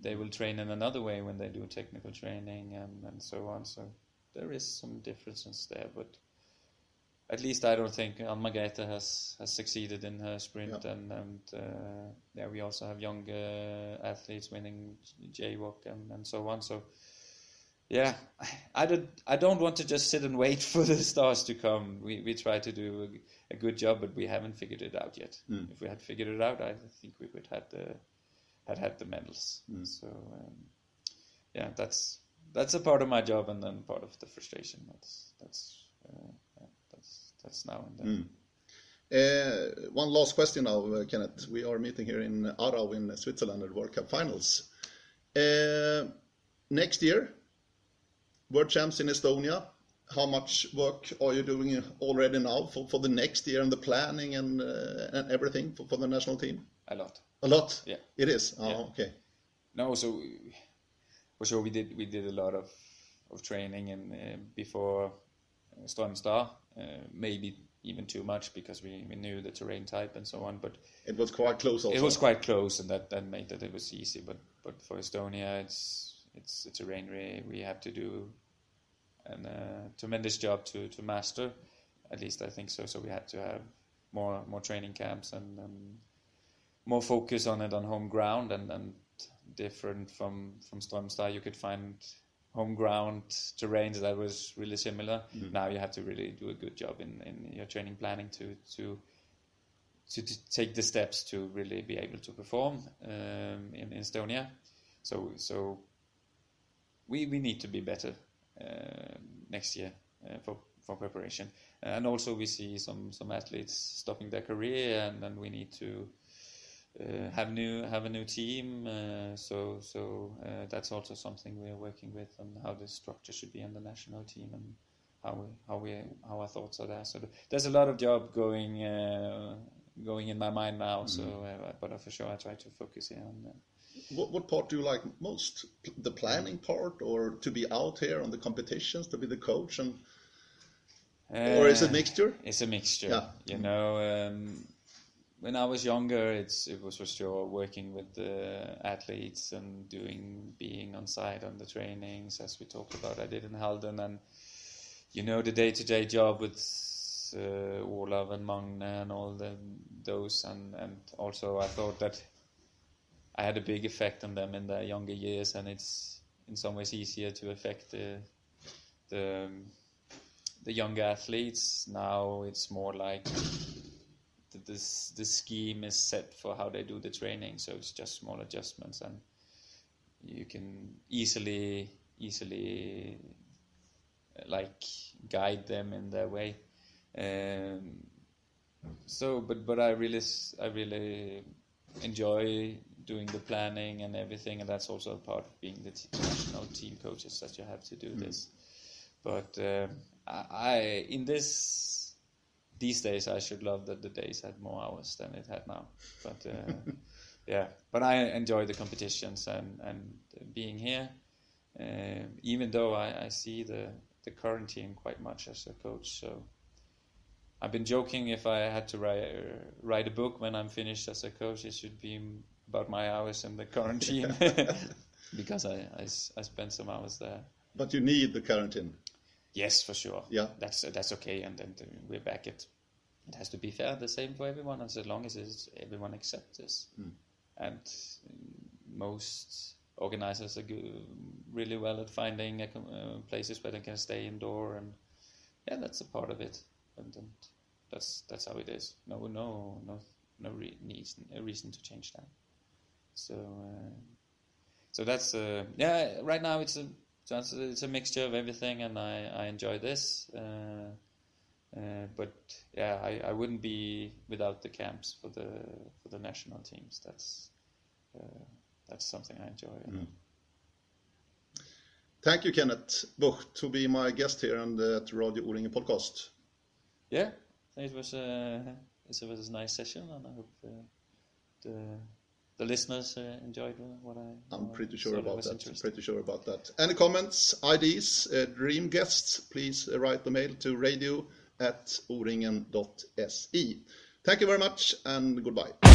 [SPEAKER 1] they will train in another way when they do technical training and, and so on. So there is some differences there, but at least I don't think Margrethe has, has succeeded in her sprint, yeah. and, and uh, yeah, we also have young uh, athletes winning JWOC and, and so on. So yeah, I don't I don't want to just sit and wait for the stars to come. We we try to do a, a good job, but we haven't figured it out yet. Mm. If we had figured it out, I think we would have the had had the medals. Mm. So um, yeah, that's that's a part of my job, and then part of the frustration. That's that's uh, yeah, that's that's now and then.
[SPEAKER 2] Mm. Uh, one last question now, uh, Kenneth. We are meeting here in Aarau in Switzerland at World Cup Finals. Uh, next year, World Champs in Estonia. How much work are you doing already now for, for the next year and the planning and, uh, and everything for, for the national team?
[SPEAKER 1] A lot.
[SPEAKER 2] A lot.
[SPEAKER 1] Yeah.
[SPEAKER 2] It is. Oh,
[SPEAKER 1] yeah.
[SPEAKER 2] okay.
[SPEAKER 1] No, so for sure we did we did a lot of of training and uh, before uh, Strömstad, uh, maybe even too much because we, we knew the terrain type and so on. But
[SPEAKER 2] it was quite close. Also.
[SPEAKER 1] It was quite close, and that, that made that it was easy. But but for Estonia, it's it's a terrain we we have to do a uh, tremendous job to to master. At least I think so. So we had to have more more training camps and, and more focus on it on home ground and, and different from from Strömstad. You could find home ground terrains that was really similar. Mm. Now you have to really do a good job in, in your training planning to to to, to take the steps to really be able to perform um, in, in Estonia. So so we we need to be better uh, next year uh, for for preparation. And also we see some some athletes stopping their career, and then we need to uh, have new have a new team. Uh, so so uh, that's also something we are working with on how the structure should be on the national team and how we how we how our thoughts are there. So there's a lot of job going uh, going in my mind now. Mm-hmm. So uh, but for sure I try to focus here on.
[SPEAKER 2] What, what part do you like most? The planning part, or to be out here on the competitions, to be the coach, and or is it a mixture?
[SPEAKER 1] It's a mixture. Yeah. You know, um, when I was younger, it's it was for sure working with the athletes and doing being on site on the trainings, as we talked about. I did in Halden, and you know the day-to-day job with uh, Olav and Magne and all the those, and and also I thought that I had a big effect on them in their younger years, and it's in some ways easier to affect the the um, the younger athletes. Now it's more like this the scheme is set for how they do the training, so it's just small adjustments, and you can easily easily like guide them in their way. Um, so, but but I really I really enjoy doing the planning and everything, and that's also a part of being the national team coaches that you have to do mm. this. But uh, I, I in this these days I should love that the days had more hours than it had now. But uh, yeah, but I enjoy the competitions and and being here. Uh, even though I, I see the the quarantine quite much as a coach, so I've been joking if I had to write uh, write a book when I'm finished as a coach, it should be about my hours in the quarantine because I, I, I spent some hours there.
[SPEAKER 2] But you need the quarantine.
[SPEAKER 1] Yes, for sure.
[SPEAKER 2] Yeah,
[SPEAKER 1] that's uh, that's okay, and then we're back at. It has to be fair, the same for everyone, as long as everyone accepts this. Mm. And most organizers are good, really well at finding uh, places where they can stay indoor, and yeah, that's a part of it. And, and that's that's how it is. No, no, no, no re- reason, a reason to change that. So, uh, so that's uh, yeah. Right now, it's a so it's, it's a mixture of everything, and I, I enjoy this. Uh, uh, but yeah, I, I wouldn't be without the camps for the for the national teams. That's uh, that's something I enjoy. Mm.
[SPEAKER 2] Thank you, Kenneth Buch, to be my guest here on the Radio O-ringen podcast.
[SPEAKER 1] Yeah, it was a it was a nice session, and I hope the the listeners uh, enjoyed what I.
[SPEAKER 2] I'm pretty sure about that. Pretty sure about that. Any comments, ideas, uh, dream guests? Please uh, write the mail to radio at oringen.se. Thank you very much and goodbye.